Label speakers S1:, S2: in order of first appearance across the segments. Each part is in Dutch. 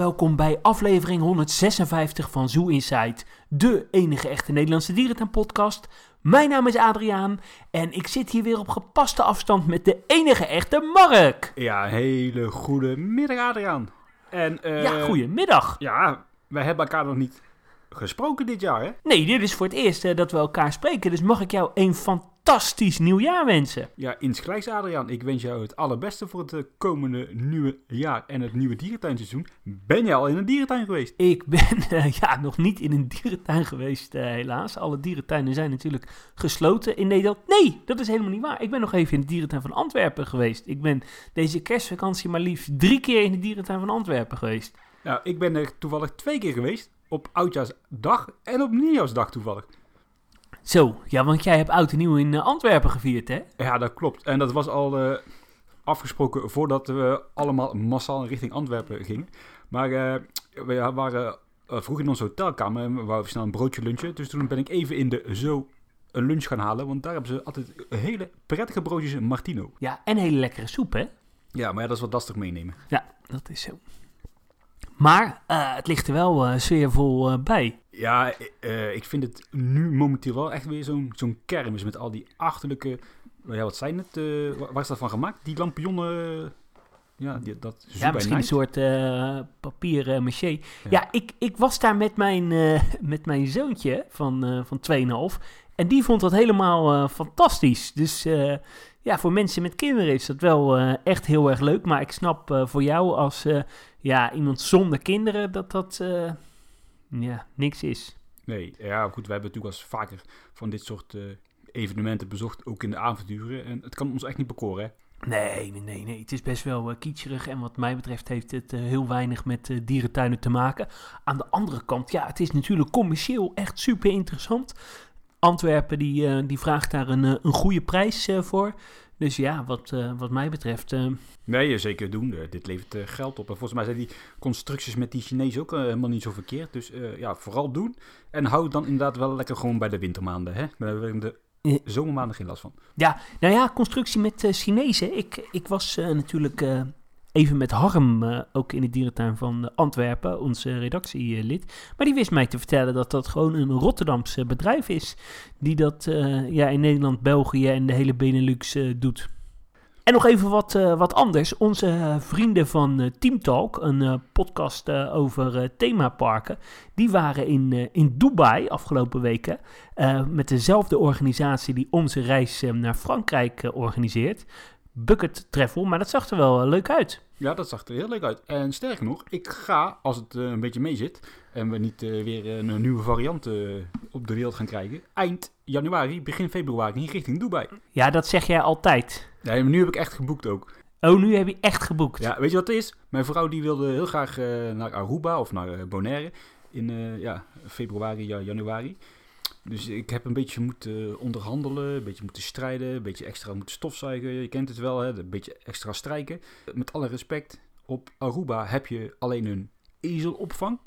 S1: welkom bij aflevering 156 van Zoo Insight, de enige echte Nederlandse dierentuin-podcast. Mijn naam is Adriaan en ik zit hier weer op gepaste afstand met de enige echte Mark.
S2: Ja, hele goede middag Adriaan. En, eh,
S1: ja, goedemiddag.
S2: Ja, wij hebben elkaar nog niet gesproken dit jaar, hè?
S1: Nee, dit is voor het eerst eh, dat we elkaar spreken, dus mag ik jou een fantastisch nieuwjaar wensen.
S2: Ja, insgelijks Adriaan. Ik wens jou het allerbeste voor het eh, komende nieuwe jaar en het nieuwe dierentuinseizoen. Ben jij al in een dierentuin geweest?
S1: Ik ben eh, ja, nog niet in een dierentuin geweest, helaas. Alle dierentuinen zijn natuurlijk gesloten in Nederland. Nee, dat is helemaal niet waar. Ik ben nog even in de dierentuin van Antwerpen geweest. Ik ben deze kerstvakantie maar liefst drie keer in de dierentuin van Antwerpen geweest.
S2: Nou, ik ben er toevallig twee keer geweest. Op Oudjaarsdag en op Nieuwjaarsdag toevallig.
S1: Zo, ja, want jij hebt oud en nieuw in eh, Antwerpen gevierd, hè?
S2: Ja, dat klopt. En dat was al eh, afgesproken voordat we allemaal massaal richting Antwerpen gingen. Maar eh, we waren uh, vroeg in onze hotelkamer en we wouden snel een broodje lunchen. Dus toen ben ik even in de zo een lunch gaan halen. Want daar hebben ze altijd hele prettige broodjes Martino.
S1: Ja, en hele lekkere soep, hè?
S2: Ja, maar ja, dat is wat lastig meenemen.
S1: Ja, dat is zo. Maar uh, het ligt er wel uh, sfeervol uh, bij.
S2: Ja, ik vind het nu momenteel wel echt weer zo'n zo'n kermis met al die achterlijke... Ja, wat zijn het? waar is dat van gemaakt? Die lampionnen... Ja, die, dat is
S1: ja misschien een soort papier maché. Ja, ja ik, ik was daar met mijn, met mijn zoontje van, van 2,5. En die vond dat helemaal fantastisch. Dus ja, voor mensen met kinderen is dat wel echt heel erg leuk. Maar ik snap voor jou als ja, iemand zonder kinderen, dat dat ja, niks is.
S2: Nee, ja goed, we hebben natuurlijk als vaker van dit soort evenementen bezocht, ook in de avonturen. En het kan ons echt niet bekoren, hè?
S1: Nee, nee, nee. Het is best wel uh, kietserig en wat mij betreft heeft het uh, heel weinig met uh, dierentuinen te maken. Aan de andere kant, ja, het is natuurlijk commercieel echt super interessant. Antwerpen die, die vraagt daar een, een goede prijs voor. Dus ja, wat, wat mij betreft.
S2: Nee, zeker doen. Dit levert geld op. En volgens mij zijn die constructies met die Chinezen ook helemaal niet zo verkeerd. Dus ja, vooral doen. En hou dan inderdaad wel lekker gewoon bij de wintermaanden. Hè? Daar hebben we de zomermaanden geen last van.
S1: Ja, nou ja, constructie met Chinezen. Ik, ik was natuurlijk even met Harm, uh, ook in de dierentuin van Antwerpen, onze redactielid. Maar die wist mij te vertellen dat dat gewoon een Rotterdamse bedrijf is. Die dat uh, ja, in Nederland, België en de hele Benelux doet. En nog even wat, wat anders. Onze vrienden van Team Talk, een podcast over themaparken, die waren in, in Dubai afgelopen weken met dezelfde organisatie die onze reis naar Frankrijk organiseert bucket travel, maar dat zag er wel leuk uit.
S2: Ja, dat zag er heel leuk uit. En sterker nog, ik ga, als het uh, een beetje mee zit en we niet uh, weer een nieuwe variant uh, op de wereld gaan krijgen, eind januari, begin februari richting Dubai.
S1: Ja, dat zeg jij altijd.
S2: Nee, maar nu heb ik echt geboekt ook.
S1: Oh, nu heb je echt geboekt?
S2: Ja, weet je wat het is? Mijn vrouw die wilde heel graag naar Aruba of naar Bonaire in ja, februari, januari. Dus ik heb een beetje moeten onderhandelen, een beetje moeten strijden, een beetje extra moeten stofzuigen. Je kent het wel, hè? een beetje extra strijken. Met alle respect, op Aruba heb je alleen een ezelopvang.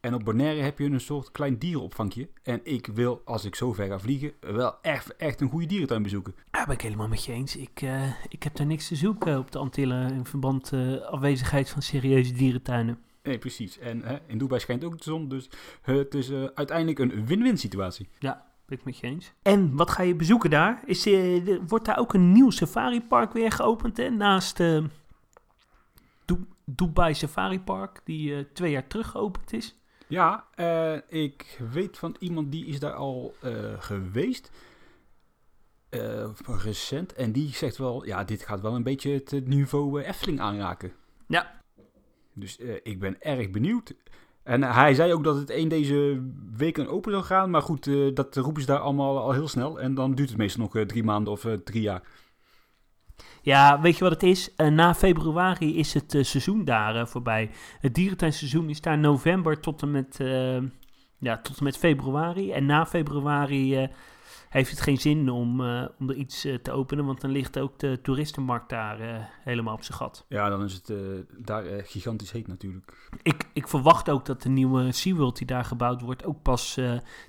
S2: En op Bonaire heb je een soort klein dierenopvangje. En ik wil, als ik zo ver ga vliegen, wel echt, een goede dierentuin bezoeken.
S1: Ja, ben ik helemaal met je eens. Ik, uh, ik heb daar niks te zoeken op de Antillen in verband uh, afwezigheid van serieuze dierentuinen.
S2: Nee, precies. En hè, in Dubai schijnt ook de zon, dus het is uh, uiteindelijk een win-win situatie.
S1: Ja, ben ik met je eens. En wat ga je bezoeken daar? Is, uh, wordt daar ook een nieuw safari park weer geopend, hè? Naast uh, du Dubai Safari Park, die twee jaar terug geopend is?
S2: Ja, ik weet van iemand die is daar al geweest. recent. En die zegt wel, ja, dit gaat wel een beetje het niveau Efteling aanraken.
S1: Ja,
S2: dus uh, ik ben erg benieuwd. En hij zei ook dat het één deze weken open zou gaan. Maar goed, uh, dat roepen ze daar allemaal al heel snel. En dan duurt het meestal nog drie maanden of drie jaar.
S1: Ja, weet je wat het is? na februari is het seizoen daar voorbij. Het dierentuinseizoen is daar november tot en met, ja, tot en met februari. En na februari heeft het geen zin om, uh, om er iets uh, te openen, want dan ligt ook de toeristenmarkt daar helemaal op zijn gat.
S2: Ja, dan is het daar gigantisch heet natuurlijk.
S1: Ik, ik verwacht ook dat de nieuwe SeaWorld die daar gebouwd wordt ook pas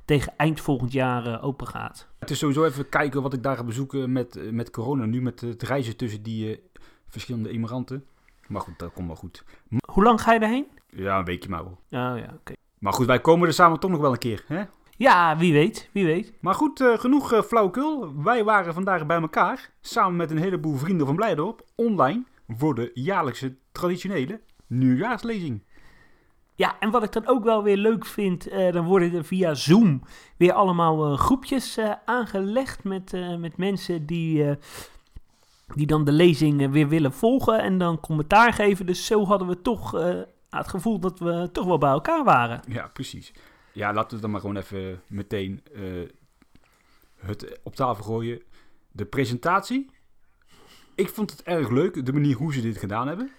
S1: tegen eind volgend jaar open gaat.
S2: Het is sowieso even kijken wat ik daar ga bezoeken met, met corona nu, met het reizen tussen die verschillende emigranten. Maar goed, dat komt wel goed.
S1: Hoe lang ga je daarheen?
S2: Ja, een weekje maar wel.
S1: Oh ja, oké.
S2: Maar goed, wij komen er samen toch nog wel een keer, hè?
S1: Ja, wie weet, wie weet.
S2: Maar goed, eh, genoeg uh, flauwekul. Wij waren vandaag bij elkaar, samen met een heleboel vrienden van Blijdorp, online, voor de jaarlijkse traditionele nieuwjaarslezing.
S1: Ja, en wat ik dan ook wel weer leuk vind, uh, dan worden er via Zoom weer allemaal groepjes aangelegd met, met mensen die, die dan de lezing weer willen volgen en dan commentaar geven. Dus zo hadden we toch het gevoel dat we toch wel bij elkaar waren.
S2: Ja, precies. Ja, laten we dan maar gewoon even meteen het op tafel gooien. De presentatie. Ik vond het erg leuk, de manier hoe ze dit gedaan hebben.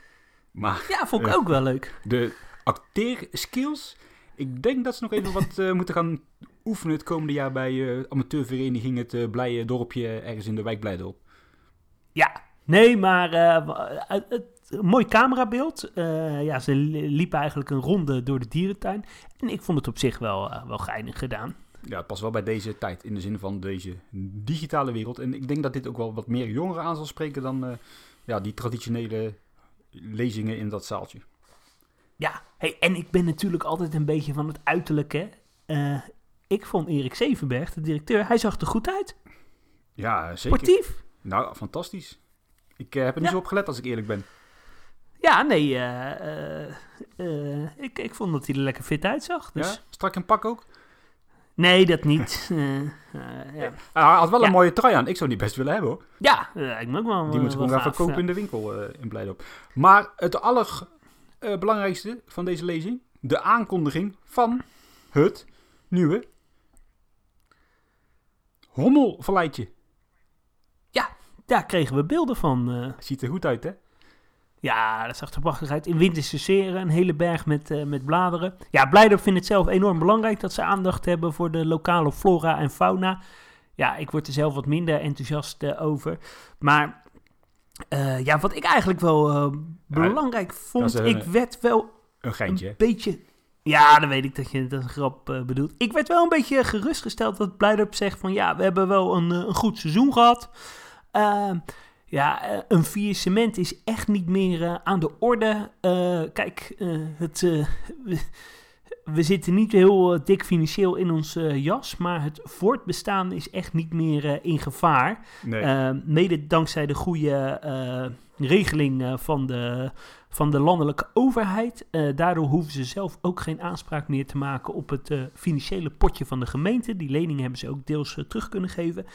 S2: Maar,
S1: ja, vond ik ook wel leuk.
S2: De acteerskills. Ik denk dat ze nog even wat uh, moeten gaan oefenen het komende jaar bij uh, amateurvereniging Het uh, Blije Dorpje ergens in de wijk Blijdorp.
S1: Ja, nee, maar het, mooi camerabeeld. ja, ze liepen eigenlijk een ronde door de dierentuin. En ik vond het op zich wel, wel geinig gedaan.
S2: Ja, het past wel bij deze tijd, in de zin van deze digitale wereld. En ik denk dat dit ook wel wat meer jongeren aan zal spreken dan ja, die traditionele lezingen in dat zaaltje.
S1: Ja, hey, en ik ben natuurlijk altijd een beetje van het uiterlijke. Ik vond Erik Zevenberg, de directeur, hij zag er goed uit.
S2: Ja, zeker.
S1: Sportief.
S2: Nou, fantastisch. Ik heb er niet ja. zo op gelet als ik eerlijk ben.
S1: Ja, nee, uh, ik, ik vond dat hij er lekker fit uitzag. Dus.
S2: Ja, strak in pak ook?
S1: Nee, dat niet.
S2: ja. Hij had wel een mooie trui aan. Ik zou die best willen hebben hoor.
S1: Ja, ik moet wel.
S2: Die moet gewoon gaan verkopen in de winkel in Blijdorp. Maar het aller uh, belangrijkste van deze lezing. De aankondiging van het nieuwe Hommelverleidje.
S1: Ja, daar kregen we beelden van.
S2: Ziet er goed uit, hè?
S1: Ja, dat zag er prachtig uit. In winterse seren, een hele berg met, uh, met bladeren. Ja, Blijdorp vindt het zelf enorm belangrijk dat ze aandacht hebben voor de lokale flora en fauna. Ja, ik word er zelf wat minder enthousiast uh, over. Maar uh, ja, wat ik eigenlijk wel belangrijk ja, vond, een, ik werd wel
S2: een, geintje.
S1: een beetje... Ja, dan weet ik dat je dat een grap bedoelt. Ik werd wel een beetje gerustgesteld dat Blijdorp zegt van... Ja, we hebben wel een, een goed seizoen gehad. Ja, een vier cement is echt niet meer aan de orde. kijk, het we zitten niet heel dik financieel in ons jas, maar het voortbestaan is echt niet meer in gevaar.
S2: Nee.
S1: mede dankzij de goede regeling van, de, van de landelijke overheid. daardoor hoeven ze zelf ook geen aanspraak meer te maken op het financiële potje van de gemeente. Die lening hebben ze ook deels terug kunnen geven.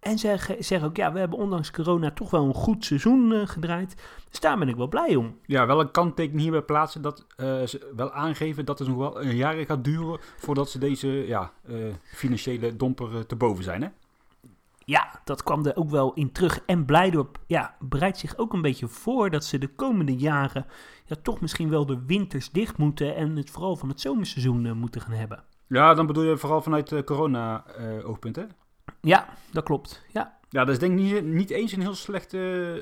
S1: En ze zeggen ook, ja, we hebben ondanks corona toch wel een goed seizoen uh, gedraaid. Dus daar ben ik wel blij om.
S2: Ja, wel een kanttekening hierbij plaatsen dat uh, ze wel aangeven dat het nog wel een jaar gaat duren voordat ze deze ja, uh, financiële domper te boven zijn, hè?
S1: Ja, dat kwam er ook wel in terug. En Blijdorp ja, bereidt zich ook een beetje voor dat ze de komende jaren ja, toch misschien wel de winters dicht moeten en het vooral van het zomerseizoen moeten gaan hebben.
S2: Ja, dan bedoel je vooral vanuit corona-oogpunt, hè?
S1: Ja, dat klopt. Ja,
S2: ja dat is denk ik niet, niet eens een heel slecht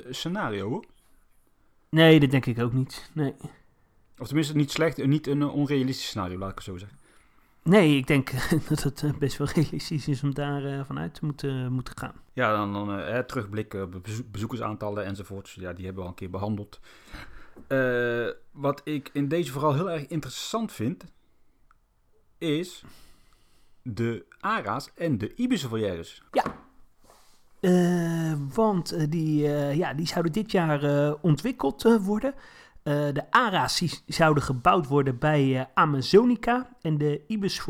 S2: scenario hoor.
S1: Nee, dat denk ik ook niet. Nee.
S2: Of tenminste niet slecht, niet een onrealistisch scenario, laat ik het zo zeggen.
S1: Nee, ik denk dat het eh, best wel realistisch is om daar uh, vanuit te moeten, moeten gaan.
S2: Ja, dan, dan uh, terugblikken op bezoekersaantallen enzovoorts. Ja, die hebben we al een keer behandeld. wat ik in deze vooral heel erg interessant vind, is de ARA's en de Ibis
S1: Ja. Uh, want uh, die, uh, ja, die zouden dit jaar ontwikkeld worden. de ARA's zouden gebouwd worden bij Amazonica. En de Ibis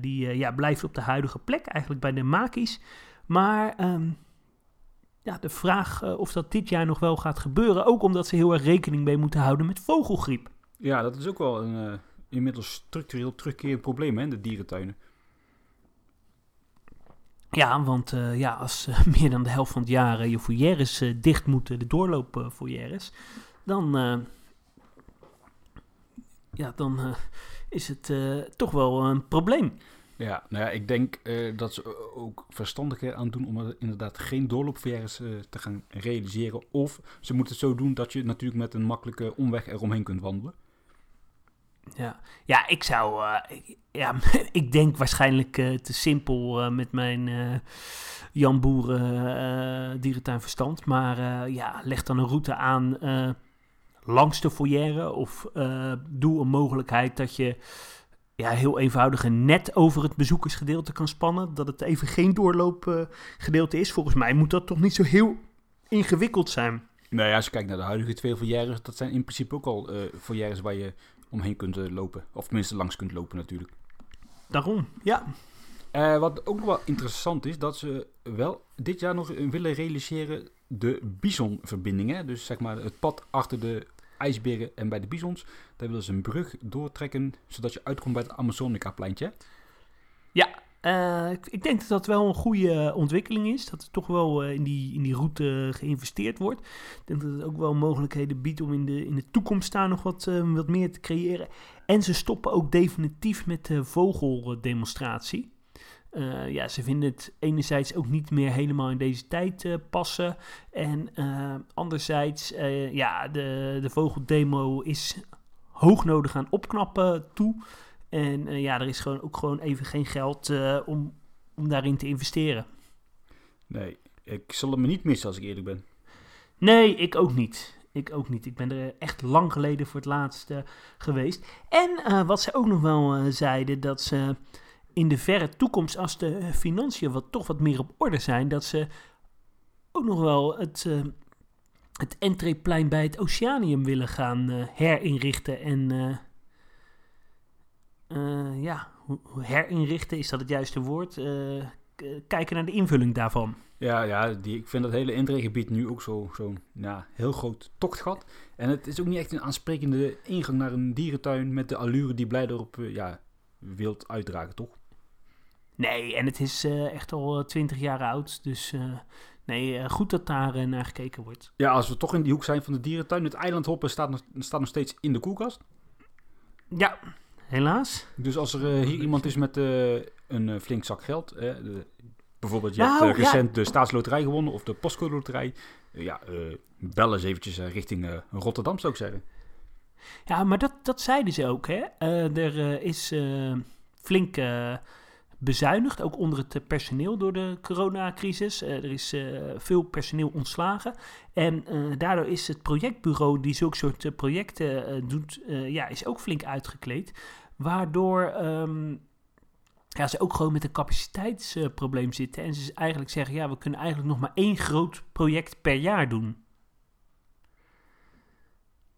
S1: die ja, blijft op de huidige plek, eigenlijk bij de Makis. Maar um, ja, de vraag of dat dit jaar nog wel gaat gebeuren. Ook omdat ze heel erg rekening mee moeten houden met vogelgriep.
S2: Ja, dat is ook wel een inmiddels structureel terugkerend probleem hè, de dierentuinen.
S1: Ja, want uh, ja, als uh, meer dan de helft van het jaar uh, je foyeres dicht moeten, de doorloop foyeres, dan, ja, dan is het toch wel een probleem.
S2: Ja, nou ja, ik denk dat ze ook verstandiger aan doen om er inderdaad geen doorloopfoyeres te gaan realiseren. Of ze moeten het zo doen dat je natuurlijk met een makkelijke omweg eromheen kunt wandelen.
S1: Ja, ja ik zou. Uh, ja, ik denk waarschijnlijk uh, te simpel uh, met mijn Jan Boeren dierentuinverstand. Maar ja, leg dan een route aan langs de foyer of eh, doe een mogelijkheid dat je ja, heel eenvoudige net over het bezoekersgedeelte kan spannen. Dat het even geen doorloopgedeelte is. Volgens mij moet dat toch niet zo heel ingewikkeld zijn.
S2: Nou ja, als je kijkt naar de huidige twee foyeres, dat zijn in principe ook al uh, waar je omheen kunt uh, lopen. Of tenminste langs kunt lopen natuurlijk.
S1: Daarom, ja.
S2: Uh, wat ook wel interessant is, dat ze wel dit jaar nog willen realiseren de Bison-verbindingen. Dus zeg maar het pad achter de ijsberen en bij de bisons. Daar willen ze een brug doortrekken, zodat je uitkomt bij het Amazonica-pleintje.
S1: Ja, uh, ik, denk dat dat wel een goede ontwikkeling is. Dat er toch wel uh, in, die, in die route geïnvesteerd wordt. Ik denk dat het ook wel mogelijkheden biedt om in de, in de toekomst daar nog wat, wat meer te creëren. En ze stoppen ook definitief met de vogeldemonstratie. Ja, ze vinden het enerzijds ook niet meer helemaal in deze tijd passen. En anderzijds, ja, de, de vogeldemo is hoog nodig aan opknappen toe. En ja, er is gewoon ook gewoon even geen geld om, om daarin te investeren.
S2: Nee, ik zal hem niet missen als ik eerlijk ben.
S1: Nee, ik ook niet. Ik ook niet. Ik ben er echt lang geleden voor het laatste geweest. En wat ze ook nog wel zeiden, dat ze in de verre toekomst, als de financiën wat, toch wat meer op orde zijn, dat ze ook nog wel het, uh, het entreeplein bij het Oceanium willen gaan herinrichten. En uh, ja, herinrichten, is dat het juiste woord? kijken naar de invulling daarvan.
S2: Ja, ja die, ik vind dat hele inregebied nu ook zo'n zo, ja, heel groot tochtgat. En het is ook niet echt een aansprekende ingang naar een dierentuin met de allure die blij erop ja, wilt uitdragen, toch?
S1: Nee, en het is uh, echt al twintig jaar oud. Dus uh, nee, uh, goed dat daar naar gekeken wordt.
S2: Ja, als we toch in die hoek zijn van de dierentuin. Het eilandhoppen staat nog, staat nog steeds in de koelkast.
S1: Ja, helaas.
S2: Dus als er hier iemand is met een flink zak geld. Bijvoorbeeld, je nou, hebt recent ja. de staatsloterij gewonnen of de postcode loterij. ja, bel eens eventjes richting Rotterdam zou ik zeggen.
S1: Ja, maar dat, dat zeiden ze ook. Hè? er is flink bezuinigd, ook onder het personeel door de coronacrisis. Uh, er is uh, veel personeel ontslagen. En uh, daardoor is het projectbureau die zulke soort projecten doet, ja, is ook flink uitgekleed. Waardoor um, ja, ze ook gewoon met een capaciteitsprobleem zitten. En ze eigenlijk zeggen, ja, we kunnen eigenlijk nog maar één groot project per jaar doen.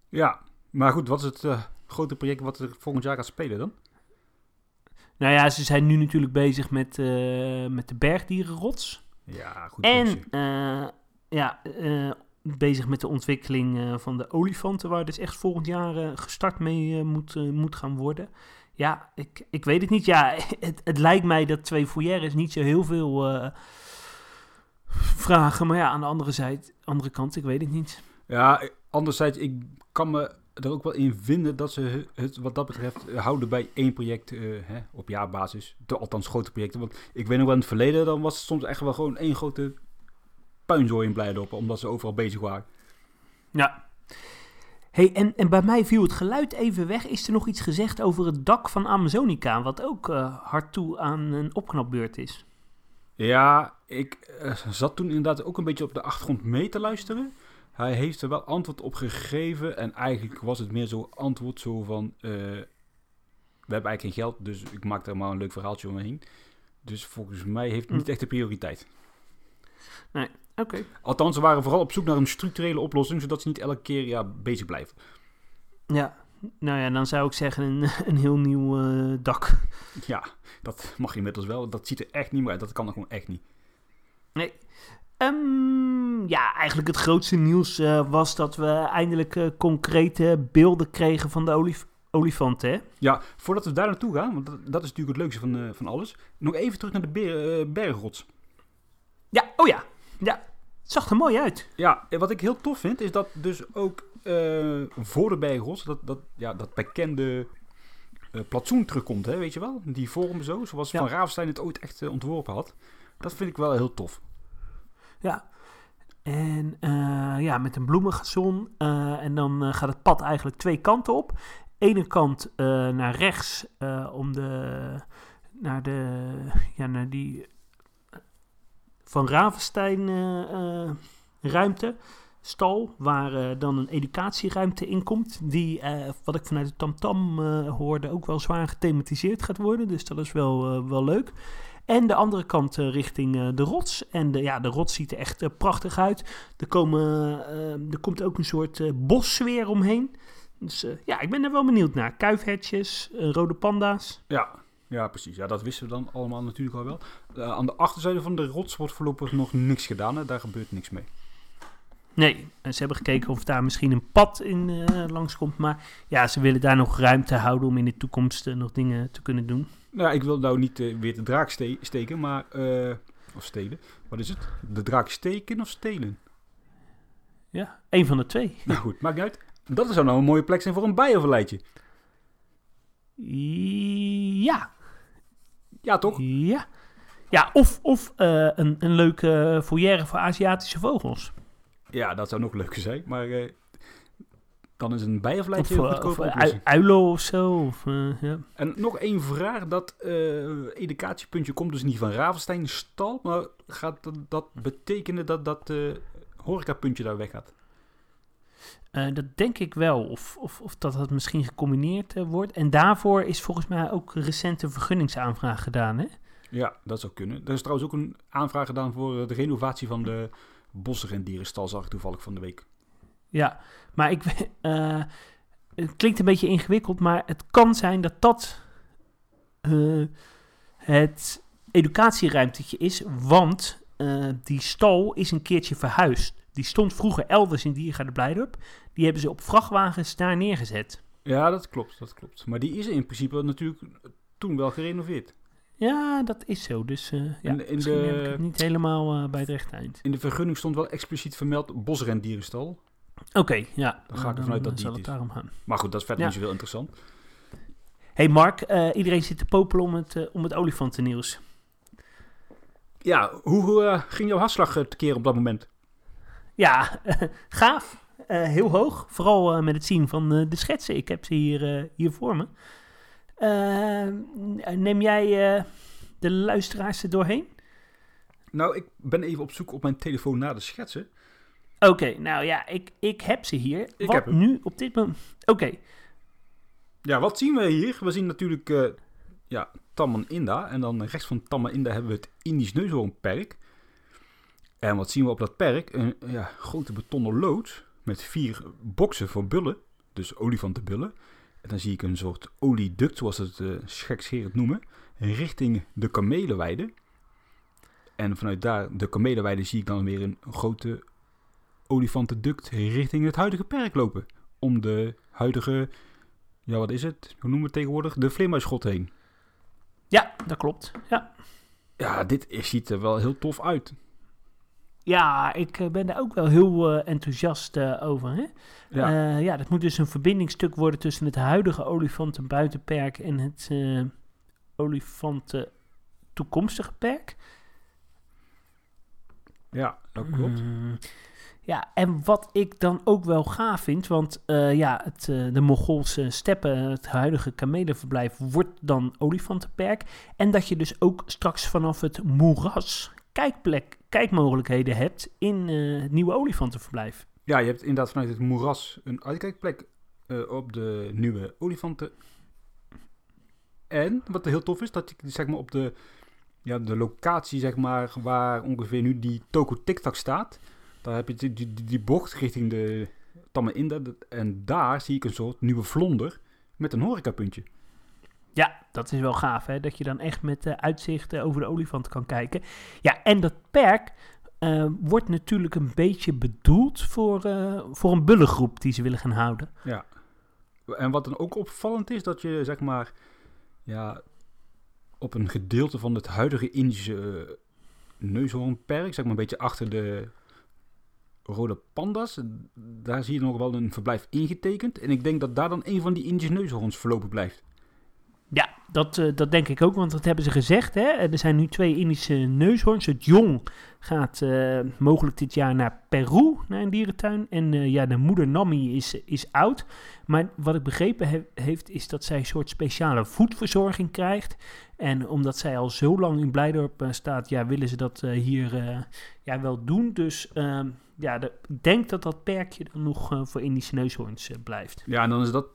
S2: Ja, maar goed, wat is het grote project wat er volgend jaar gaat spelen dan?
S1: Nou ja, ze zijn nu natuurlijk bezig met, uh, met de bergdierenrots.
S2: Ja, goed.
S1: En uh, ja, uh, bezig met de ontwikkeling van de olifanten, waar dus echt volgend jaar gestart mee moet, moet gaan worden. Ja, ik, ik weet het niet. Ja, het, het lijkt mij dat twee foyeres niet zo heel veel vragen. Maar ja, aan de andere, zijde, andere kant, ik weet het niet.
S2: Ja, anderzijds, ik kan me er ook wel in vinden dat ze het wat dat betreft houden bij één project uh, hè, op jaarbasis. De, althans grote projecten. Want ik weet nog wel in het verleden, dan was het soms echt wel gewoon één grote puinzooi in Blijdorp. Omdat ze overal bezig waren.
S1: Ja. Hey, en, en bij mij viel het geluid even weg. Is er nog iets gezegd over het dak van Amazonica? Wat ook uh, hard toe aan een opknapbeurt is.
S2: Ja, ik uh, zat toen inderdaad ook een beetje op de achtergrond mee te luisteren. Hij heeft er wel antwoord op gegeven. En eigenlijk was het meer zo antwoord zo van... Uh, we hebben eigenlijk geen geld, dus ik maak er maar een leuk verhaaltje omheen. Dus volgens mij heeft het niet hm. echt de prioriteit.
S1: Nee, oké.
S2: Althans, ze waren vooral op zoek naar een structurele oplossing... zodat ze niet elke keer ja, bezig blijven.
S1: Ja, nou ja, dan zou ik zeggen een, een heel nieuw uh, dak.
S2: Ja, dat mag inmiddels wel. Dat ziet er echt niet meer uit. Dat kan er gewoon echt niet.
S1: Nee. Um, ja, eigenlijk het grootste nieuws uh, was dat we eindelijk uh, concrete beelden kregen van de olif olifant, hè?
S2: Ja, voordat we daar naartoe gaan, want dat, dat is natuurlijk het leukste van, uh, van alles. Nog even terug naar de ber bergrots.
S1: Ja, oh ja. Ja, het zag er mooi uit.
S2: Ja, wat ik heel tof vind, is dat dus ook voor de bergrots, dat, dat, ja, dat bekende platsoen terugkomt, hè, weet je wel? Die vorm zo, zoals ja. Van Ravenstein het ooit echt ontworpen had. Dat vind ik wel heel tof.
S1: Ja. En uh, ja, met een bloemengazon. Uh, en dan uh, gaat het pad eigenlijk twee kanten op. Ene kant naar rechts om de, naar de, ja, naar die van Ravenstein ruimte. stal waar eh, dan een educatieruimte in komt. Die, eh, wat ik vanuit de tamtam eh, hoorde, ook wel zwaar gethematiseerd gaat worden. Dus dat is wel, eh, wel leuk. En de andere kant eh, richting eh, de rots. En de, ja, de rots ziet er echt eh, prachtig uit. Er, komen, er komt ook een soort bossfeer omheen. Dus ja, ik ben er wel benieuwd naar. Kuifhertjes, rode panda's.
S2: Ja, ja, precies. Ja, dat wisten we dan allemaal natuurlijk al wel. Eh, aan de achterzijde van de rots wordt voorlopig nog niks gedaan. Hè? Daar gebeurt niks mee.
S1: Nee, en ze hebben gekeken of daar misschien een pad in eh langskomt. Maar ja, ze willen daar nog ruimte houden om in de toekomst nog dingen te kunnen doen.
S2: Nou, ik wil nou niet eh, weer de draak ste- steken, maar... eh, of stelen. Wat is het? De draak steken of stelen?
S1: Ja, één van de twee.
S2: Nou goed, maakt niet uit. Dat zou nou een mooie plek zijn voor een bijoverlijtje.
S1: Ja,
S2: Ja, toch?
S1: ja. Ja, of, of eh, een, een leuke foyer voor Aziatische vogels.
S2: Ja, dat zou nog leuker zijn. Maar dan is een een
S1: of
S2: goedkope
S1: eh,
S2: oplossing.
S1: ui- uilo of zo. Of, eh, ja.
S2: En nog één vraag. Dat eh, educatiepuntje komt dus niet van Ravenstein stal. Maar gaat dat, dat betekenen dat dat eh horecapuntje daar weggaat?
S1: Eh, dat denk ik wel. Of, of, of dat dat misschien gecombineerd wordt. En daarvoor is volgens mij ook recent een vergunningsaanvraag gedaan. Hè?
S2: Ja, dat zou kunnen. Er is trouwens ook een aanvraag gedaan voor de renovatie van de bosrendierenstal, zag ik toevallig van de week.
S1: Ja, maar ik, eh, het klinkt een beetje ingewikkeld, maar het kan zijn dat dat eh, het educatieruimtetje is, want eh, die stal is een keertje verhuisd. Die stond vroeger elders in Diergaarde Blijdorp. Die hebben ze op vrachtwagens daar neergezet.
S2: Ja, dat klopt, dat klopt. Maar die is in principe natuurlijk toen wel gerenoveerd.
S1: Ja, dat is zo. Dus eh, ja,
S2: In- de-
S1: heb ik het niet helemaal bij het rechte eind.
S2: In de vergunning stond wel expliciet vermeld bosrendierenstal.
S1: Oké, ja.
S2: Dan ga ik ervan uit dat die het
S1: daarom gaan.
S2: Maar goed, dat is verder
S1: Ja.
S2: niet zoveel interessant.
S1: hey Mark, eh, iedereen zit te popelen om het, eh, om het olifantennieuws.
S2: Ja, hoe eh, ging jouw hartslag eh, tekeer op dat moment?
S1: Ja, gaaf. Eh, heel hoog. Vooral met het zien van eh, de schetsen. Ik heb ze hier, eh, hier voor me. Neem jij eh, de luisteraars er doorheen?
S2: Nou, ik ben even op zoek op mijn telefoon naar de schetsen.
S1: Oké, nou ja, ik, ik heb ze hier.
S2: Ik
S1: Wat nu op dit moment... Oké,
S2: Ja, wat zien we hier? We zien natuurlijk eh ja, Tamman Inda. En dan rechts van Tamman Inda hebben we het Indisch Neushoornperk. En wat zien we op dat perk? Een ja, grote betonnen loods met vier boksen voor bullen. Dus olifantenbullen. En dan zie ik een soort olieduct, zoals het uh, gekscherend noemen, richting de kamelenweide. En vanuit daar, de kamelenweide, zie ik dan weer een grote olifantenduct richting het huidige perk lopen. Om de huidige ja, wat is het? Hoe noemen we het tegenwoordig? De vleermuisschot heen.
S1: ja, dat klopt. Ja,
S2: Ja, dit is- ziet er wel heel tof uit.
S1: ja ik eh, ben daar ook wel heel eh, enthousiast eh, over. Hè?
S2: Ja,
S1: Ja. ja, dat moet dus een verbindingstuk worden tussen het huidige olifantenbuitenperk en het olifanten toekomstige perk.
S2: ja dat klopt.
S1: Ja, en wat ik dan ook wel gaaf vind, want eh, ja, het, eh, de Mongoolse steppen, het huidige kamelenverblijf, wordt dan olifantenperk. En dat je dus ook straks vanaf het moeras kijkplek, kijkmogelijkheden hebt in eh, het nieuwe olifantenverblijf.
S2: Ja, je hebt inderdaad vanuit het moeras een uitkijkplek op de nieuwe olifanten. En wat heel tof is, dat je zeg maar op de, ja, de locatie zeg maar, waar ongeveer nu die Toko TikTok staat. Daar heb je die, die, die- bocht richting de Tamme Inda. En daar zie ik een soort nieuwe vlonder met een horecapuntje.
S1: Ja, dat is wel gaaf, hè? Dat je dan echt met eh, uitzicht eh, over de olifant kan kijken. Ja, en dat perk eh, wordt natuurlijk een beetje bedoeld voor, eh, voor een bullengroep die ze willen gaan houden.
S2: Ja. En wat dan ook opvallend is, dat je zeg maar ja, op een gedeelte van het huidige Indische neushoornperk, zeg maar een beetje achter de rode panda's, daar zie je nog wel een verblijf ingetekend. En ik denk dat daar dan een van die Indische neushoorns voorlopig blijft.
S1: Ja, dat, eh, dat denk ik ook, want dat hebben ze gezegd. Hè? Er zijn nu twee Indische neushoorns. Het jong gaat eh, mogelijk dit jaar naar Peru, naar een dierentuin. En eh, ja, de moeder Nami is, is oud. Maar wat ik begrepen he- heeft, is dat zij een soort speciale voedverzorging krijgt. En omdat zij al zo lang in Blijdorp eh, staat, ja, willen ze dat eh, hier eh, ja, wel doen. Dus ehm, ja, de- ik denk dat dat perkje dan nog eh, voor Indische neushoorns eh, blijft.
S2: Ja, en dan is dat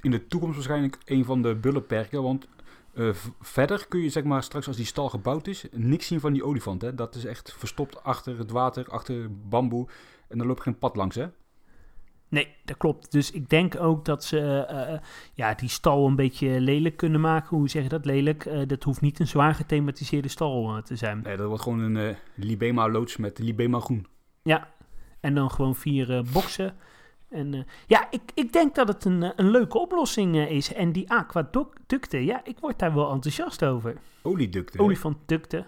S2: in de toekomst waarschijnlijk een van de bullenperken. Want eh, verder kun je zeg maar straks als die stal gebouwd is, niks zien van die olifant. Hè? Dat is echt verstopt achter het water, achter bamboe. En daar loopt geen pad langs, hè?
S1: Nee, dat klopt. Dus ik denk ook dat ze ja, die stal een beetje lelijk kunnen maken. Hoe zeg je dat lelijk? Dat hoeft niet een zwaar gethematiseerde stal te zijn.
S2: Nee, dat wordt gewoon een Libema-loods met Libema groen.
S1: Ja, en dan gewoon vier eh boksen. En eh, ja, ik, ik denk dat het een, eh, een leuke oplossing is. En die aquaducten, ja, ik word daar wel enthousiast over.
S2: Olieducten.
S1: Olifantducten.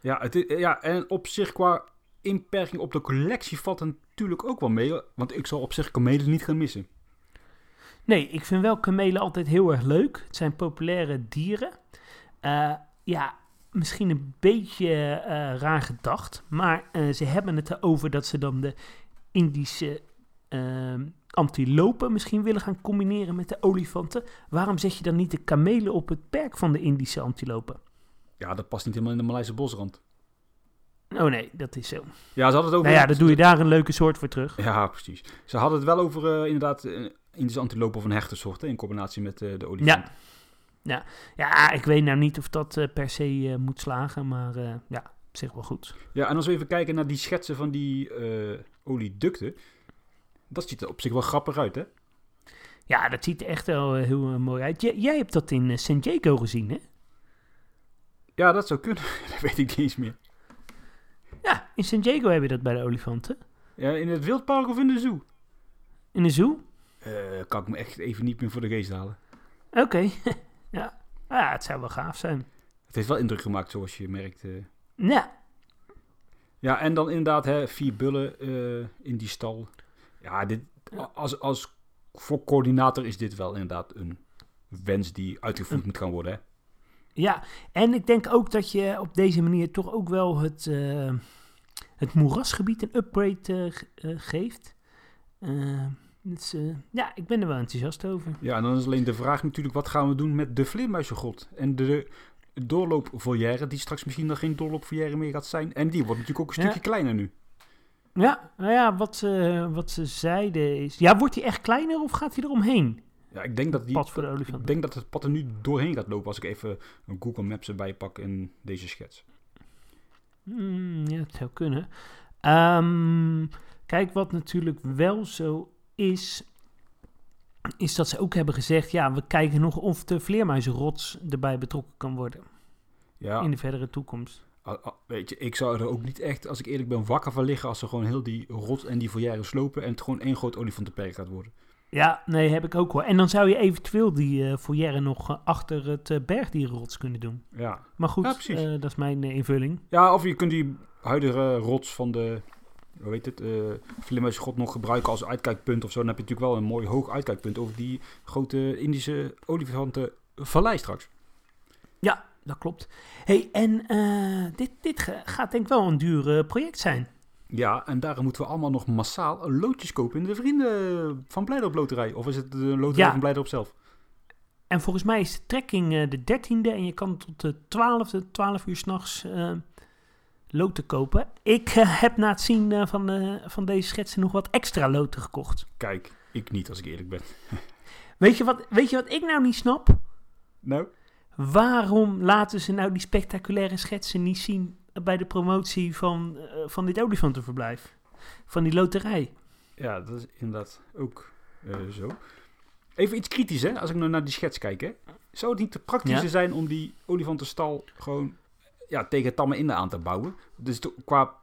S2: Ja, het is, ja, en op zich qua inperking op de collectie valt het natuurlijk ook wel mee. Want ik zal op zich kamelen niet gaan missen.
S1: Nee, ik vind wel kamelen altijd heel erg leuk. Het zijn populaire dieren. Ja, misschien een beetje eh, raar gedacht. Maar eh, ze hebben het erover dat ze dan de Indische eh, antilopen misschien willen gaan combineren met de olifanten. Waarom zet je dan niet de kamelen op het perk van de Indische antilopen?
S2: Ja, dat past niet helemaal in de Maleise bosrand.
S1: Oh nee, dat is zo.
S2: Ja, ze hadden het over...
S1: Nou ja, dan doe je daar een leuke soort voor terug.
S2: Ja, precies. Ze hadden het wel over eh, inderdaad Indische antilopen of een hechtensoort hè, in combinatie met de olifant.
S1: Ja. Ja, ik weet nou niet of dat eh, per se eh, moet slagen, maar eh, ja, op zich wel goed.
S2: Ja, en als we even kijken naar die schetsen van die olieducten. Dat ziet er op zich wel grappig uit, hè?
S1: Ja, dat ziet er echt wel heel mooi uit. J- jij hebt dat in San Diego gezien, hè?
S2: Ja, dat zou kunnen. dat weet ik niet eens meer.
S1: Ja, in San Diego heb je dat bij de olifanten.
S2: Ja, in het wildpark of in de zoo?
S1: In de zoo?
S2: Kan ik me echt even niet meer voor de geest halen.
S1: Oké, ja. ja, het zou wel gaaf zijn.
S2: Het heeft wel indruk gemaakt, zoals je merkt.
S1: Ja,
S2: Ja, en dan inderdaad hè, vier bullen eh, in die stal. Ja, dit, als, als voor coördinator is dit wel inderdaad een wens die uitgevoerd moet gaan worden. Hè?
S1: ja. En ik denk ook dat je op deze manier toch ook wel het, eh, het moerasgebied een upgrade eh, geeft. Dus, eh, ja, ik ben er wel enthousiast over.
S2: Ja, en dan is alleen de vraag natuurlijk, wat gaan we doen met de vleermuizengrot? En de doorloopvolière, die straks misschien nog geen doorloopvolière meer gaat zijn. En die wordt natuurlijk ook een
S1: Ja.
S2: stukje kleiner nu.
S1: Ja, nou ja, wat ze, wat ze zeiden is... Ja, wordt hij echt kleiner of gaat hij eromheen?
S2: Ja, ik denk dat die...
S1: Pad voor de
S2: Ik denk dat het pad er nu doorheen gaat lopen als ik even een Google Maps erbij pak in deze schets.
S1: Hmm, ja, het zou kunnen. Ehm, kijk, wat natuurlijk wel zo is, is dat ze ook hebben gezegd, ja, we kijken nog of de vleermuizenrots erbij betrokken kan worden
S2: Ja,
S1: in de verdere toekomst.
S2: weet je, ik zou er ook niet echt, als ik eerlijk ben, wakker van liggen als ze gewoon heel die rot en die volière slopen en het gewoon één groot olifantenperk gaat worden.
S1: Ja, nee, heb ik ook hoor. En dan zou je eventueel die eh foyer nog eh, achter het eh, bergdierenrots kunnen doen.
S2: Ja.
S1: Maar goed,
S2: Ja,
S1: dat is mijn invulling.
S2: ja, of je kunt die huidige rots van de, hoe heet het, eh vleermuizengrot nog gebruiken als uitkijkpunt of zo. Dan heb je natuurlijk wel een mooi hoog uitkijkpunt over die grote Indische olifantenvallei straks.
S1: Ja, dat klopt. hey, en eh, dit, dit gaat denk ik wel een duur eh, project zijn.
S2: Ja, en daarom moeten we allemaal nog massaal loodjes kopen in de vrienden van Blijdorp Loterij. Of is het de loterij
S1: Ja.
S2: van Blijdorp zelf?
S1: En volgens mij is de trekking de 13e en je kan tot de 12e, 12 uur s'nachts eh loten kopen. Ik eh, heb na het zien eh, van, eh, van deze schetsen nog wat extra loten gekocht.
S2: Kijk, ik niet als ik eerlijk ben.
S1: Weet je wat, weet je wat ik nou niet snap?
S2: Nou?
S1: Waarom laten ze nou die spectaculaire schetsen niet zien bij de promotie van, van dit olifantenverblijf? Van die loterij.
S2: Ja, dat is inderdaad ook zo. Even iets kritisch, hè? Als ik nou naar die schets kijk, hè? Zou het niet te praktischer
S1: Ja.
S2: zijn om die olifantenstal gewoon ja, tegen tammen in aan te bouwen? Dus qua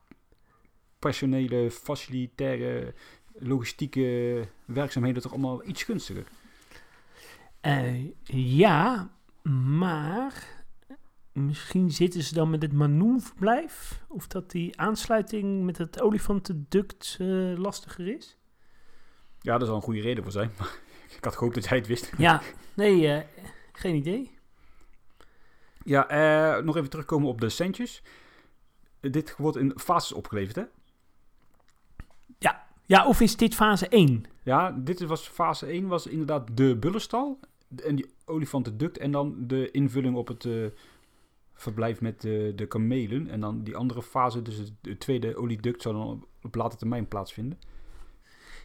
S2: personele, facilitaire, logistieke werkzaamheden toch allemaal iets gunstiger?
S1: Eh, ja, maar misschien zitten ze dan met het Manoenverblijf. Of dat die aansluiting met het olifantenduct eh lastiger is.
S2: Ja, daar zal een goede reden voor zijn. Maar ik had gehoopt dat jij het wist.
S1: Ja, nee, eh, geen idee.
S2: Ja, eh, nog even terugkomen op de centjes. Dit wordt in fases opgeleverd, hè?
S1: Ja, of is dit fase 1?
S2: Ja, dit was fase 1, was inderdaad de bullenstal en die olifantenduct en dan de invulling op het eh, verblijf met de, de kamelen. En dan die andere fase, dus het- de tweede olieduct, zou dan op later termijn plaatsvinden.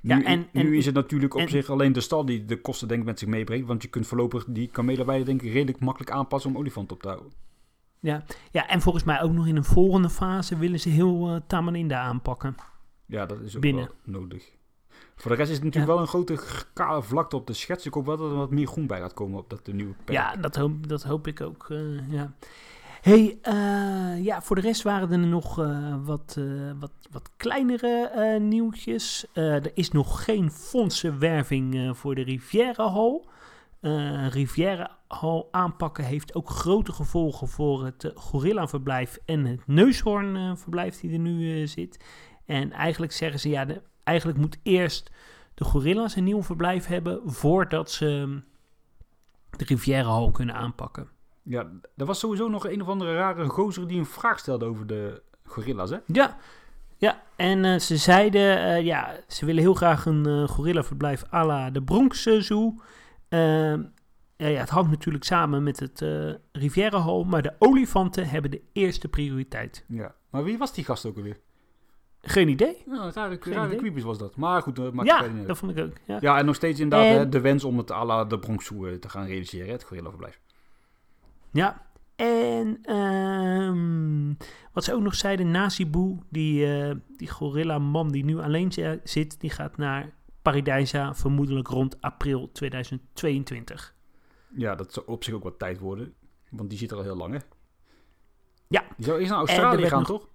S1: Ja,
S2: nu,
S1: en-
S2: nu is het natuurlijk op
S1: en-
S2: zich alleen de stal die de kosten denk ik met zich meebrengt. Want je kunt voorlopig die kamelenweide denk ik redelijk makkelijk aanpassen om olifant op te houden.
S1: Ja, en volgens mij ook nog in een volgende fase willen ze heel Tamarinda aanpakken.
S2: Ja, dat is ook
S1: Binnen.
S2: wel nodig. Voor de rest is het natuurlijk wel een grote kale vlakte op de schets. Ik hoop wel dat er wat meer groen bij gaat komen op dat eh, nieuwe perk.
S1: Ja, dat hoop, dat hoop ik ook. eh, ja. Hey, eh, ja, voor de rest waren er nog eh, wat, eh, wat, wat kleinere nieuwtjes. Er is nog geen fondsenwerving voor de Riviera Hall. Riviera Hall aanpakken heeft ook grote gevolgen voor het gorillaverblijf en het neushoornverblijf die er nu zit. En eigenlijk zeggen ze, ja, eigenlijk moet eerst de gorilla's een nieuw verblijf hebben voordat ze hm, de Riviera Hall kunnen aanpakken.
S2: Ja, er was sowieso nog een of andere rare gozer die een vraag stelde over de gorilla's, hè?
S1: Ja, ja. en uh, ze zeiden, uh, ja, ze willen heel graag een uh, gorillaverblijf à la de Bronx Zoo. Uh, ja, ja, het hangt natuurlijk samen met het uh, Riviera Hall, maar de olifanten hebben de eerste prioriteit.
S2: Ja, maar wie was die gast ook alweer?
S1: Geen idee.
S2: Ja, rare, rare creepies was dat. Maar goed, dat maakt
S1: ja, dat vond ik ook. Ja,
S2: ja en nog steeds inderdaad en... hè, de wens om het à la de Bronx Zoo te gaan realiseren, het gorillaverblijf.
S1: Ja, en um, wat ze ook nog zeiden, Nasibu, die, uh, die gorilla-man die nu alleen zit, die gaat naar Paradijsa vermoedelijk rond april 2022.
S2: Ja, dat zou op zich ook wat tijd worden, want die zit er al heel lang, hè?
S1: Ja.
S2: Die zou eerst naar Australië gaan, nog... toch?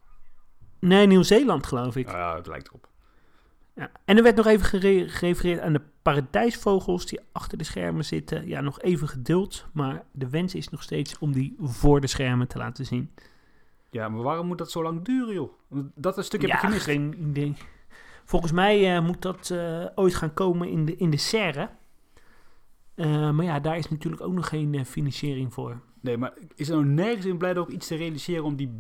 S1: Nee, Nieuw-Zeeland geloof ik.
S2: Ah, ja, het lijkt erop.
S1: Ja. En er werd nog even gere gerefereerd aan de paradijsvogels die achter de schermen zitten. Ja, nog even geduld, maar de wens is nog steeds om die voor de schermen te laten zien.
S2: Ja, maar waarom moet dat zo lang duren, joh? Dat een stuk heb
S1: ja,
S2: ik gemist.
S1: geen idee. Volgens mij uh, moet dat uh, ooit gaan komen in de, in de serre. Uh, maar ja, daar is natuurlijk ook nog geen financiering voor.
S2: Nee, maar is er nou nergens in blij op iets te realiseren om die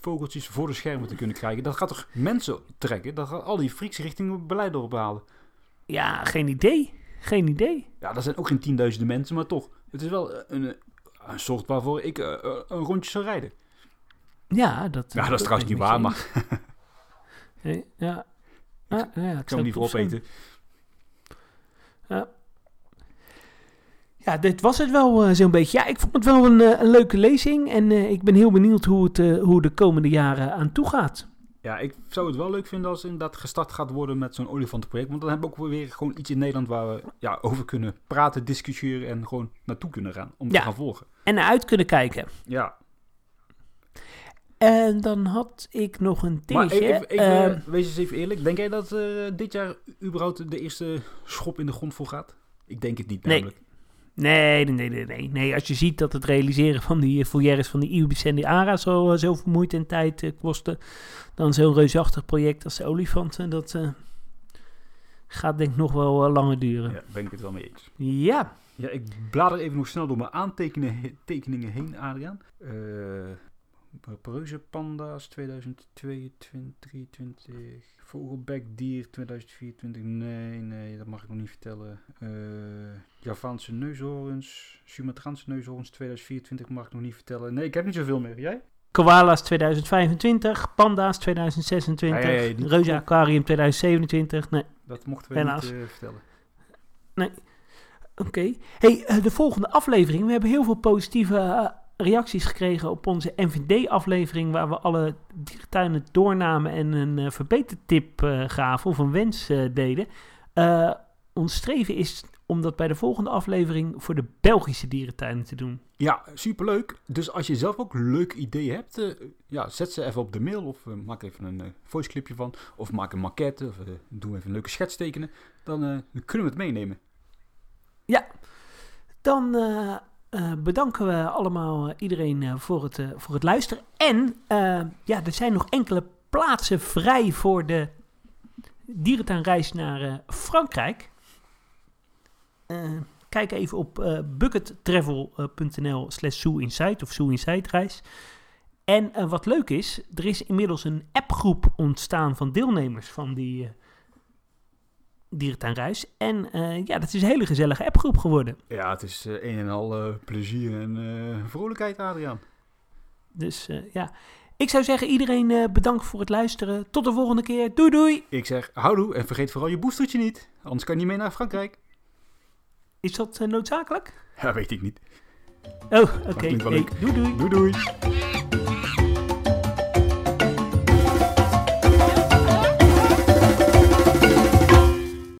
S2: vogeltjes voor de schermen te kunnen krijgen? Dat gaat toch mensen trekken? Dat gaat al die freaks richting beleid ophalen?
S1: Ja, geen idee. Geen idee.
S2: Ja, dat zijn ook geen tienduizenden mensen, maar toch. Het is wel een, een soort waarvoor ik uh, een rondje zou rijden.
S1: Ja, dat,
S2: ja, dat is trouwens niet waar, maar...
S1: nee, ja. Ah, ja, ja,
S2: ik zou hem liever opeten.
S1: Ja. Ja, dit was het wel uh, zo'n beetje. Ja, ik vond het wel een, een leuke lezing. En uh, ik ben heel benieuwd hoe het hoe de komende jaren aan toe gaat.
S2: Ja, ik zou het wel leuk vinden als inderdaad gestart gaat worden met zo'n olifantenproject. Want dan hebben we ook weer gewoon iets in Nederland waar we ja, over kunnen praten, discussiëren en gewoon naartoe kunnen gaan. Om
S1: ja.
S2: te gaan volgen.
S1: En naar uit kunnen kijken.
S2: Ja.
S1: En dan had ik nog een dingetje.
S2: Maar uh, wees eens even eerlijk. Denk jij dat uh, dit jaar überhaupt de eerste schop in de grond volgaat? Ik denk het niet namelijk.
S1: Nee, nee, nee, nee, nee. Als je ziet dat het realiseren van die foyeres van die IUBC en die ARA zo, zo veel moeite en tijd uh, kostte, dan zo'n reusachtig project als de olifanten, dat uh, gaat denk ik nog wel uh, langer duren.
S2: Ja, ben ik het wel mee eens.
S1: Ja.
S2: Ja, ik blader even nog snel door mijn aantekeningen heen, Adriaan. Pareuze panda's 2022, 23, vogelbekdier 2024, nee, nee, dat mag ik nog niet vertellen. Uh, Javaanse neushoorns, Sumatraanse neushoorns 2024 mag ik nog niet vertellen. Nee, ik heb niet zoveel meer. Jij?
S1: Koala's 2025, panda's 2026, ja, ja, ja, Reuze Aquarium 2027. Nee.
S2: Dat mochten we
S1: Helaas.
S2: niet uh, vertellen.
S1: Nee. Oké. Okay. Hey, uh, de volgende aflevering. We hebben heel veel positieve uh, reacties gekregen op onze NVD-aflevering, waar we alle dierentuinen doornamen en een uh, verbetertip uh, gaven of een wens uh, deden. ons streven is om dat bij de volgende aflevering voor de Belgische dierentuinen te doen.
S2: Ja, superleuk. Dus als je zelf ook leuk ideeën hebt, ja, zet ze even op de mail of maak even een uh, voiceclipje van. Of maak een maquette of doe even een leuke schets tekenen. Dan, dan kunnen we het meenemen.
S1: Ja, dan uh, bedanken we allemaal uh, iedereen uh, voor, het, voor het luisteren. En ja, er zijn nog enkele plaatsen vrij voor de dierentuinreis naar Frankrijk. kijk even op buckettravel.nl slash Zoo Insight of Zoo Insight reis. En wat leuk is, er is inmiddels een appgroep ontstaan van deelnemers van die uh, dierentuinreis. En ja, dat is een hele gezellige appgroep geworden.
S2: Ja, het is een en al plezier en vrolijkheid, Adriaan.
S1: Dus ja, ik zou zeggen iedereen bedankt voor het luisteren. Tot de volgende keer. Doei doei.
S2: Ik zeg houdoe en vergeet vooral je boostertje niet. Anders kan je niet mee naar Frankrijk.
S1: Is dat noodzakelijk?
S2: Ja, weet ik niet.
S1: Oh, oké. Okay. Hey, doei doei.
S2: Doei doei.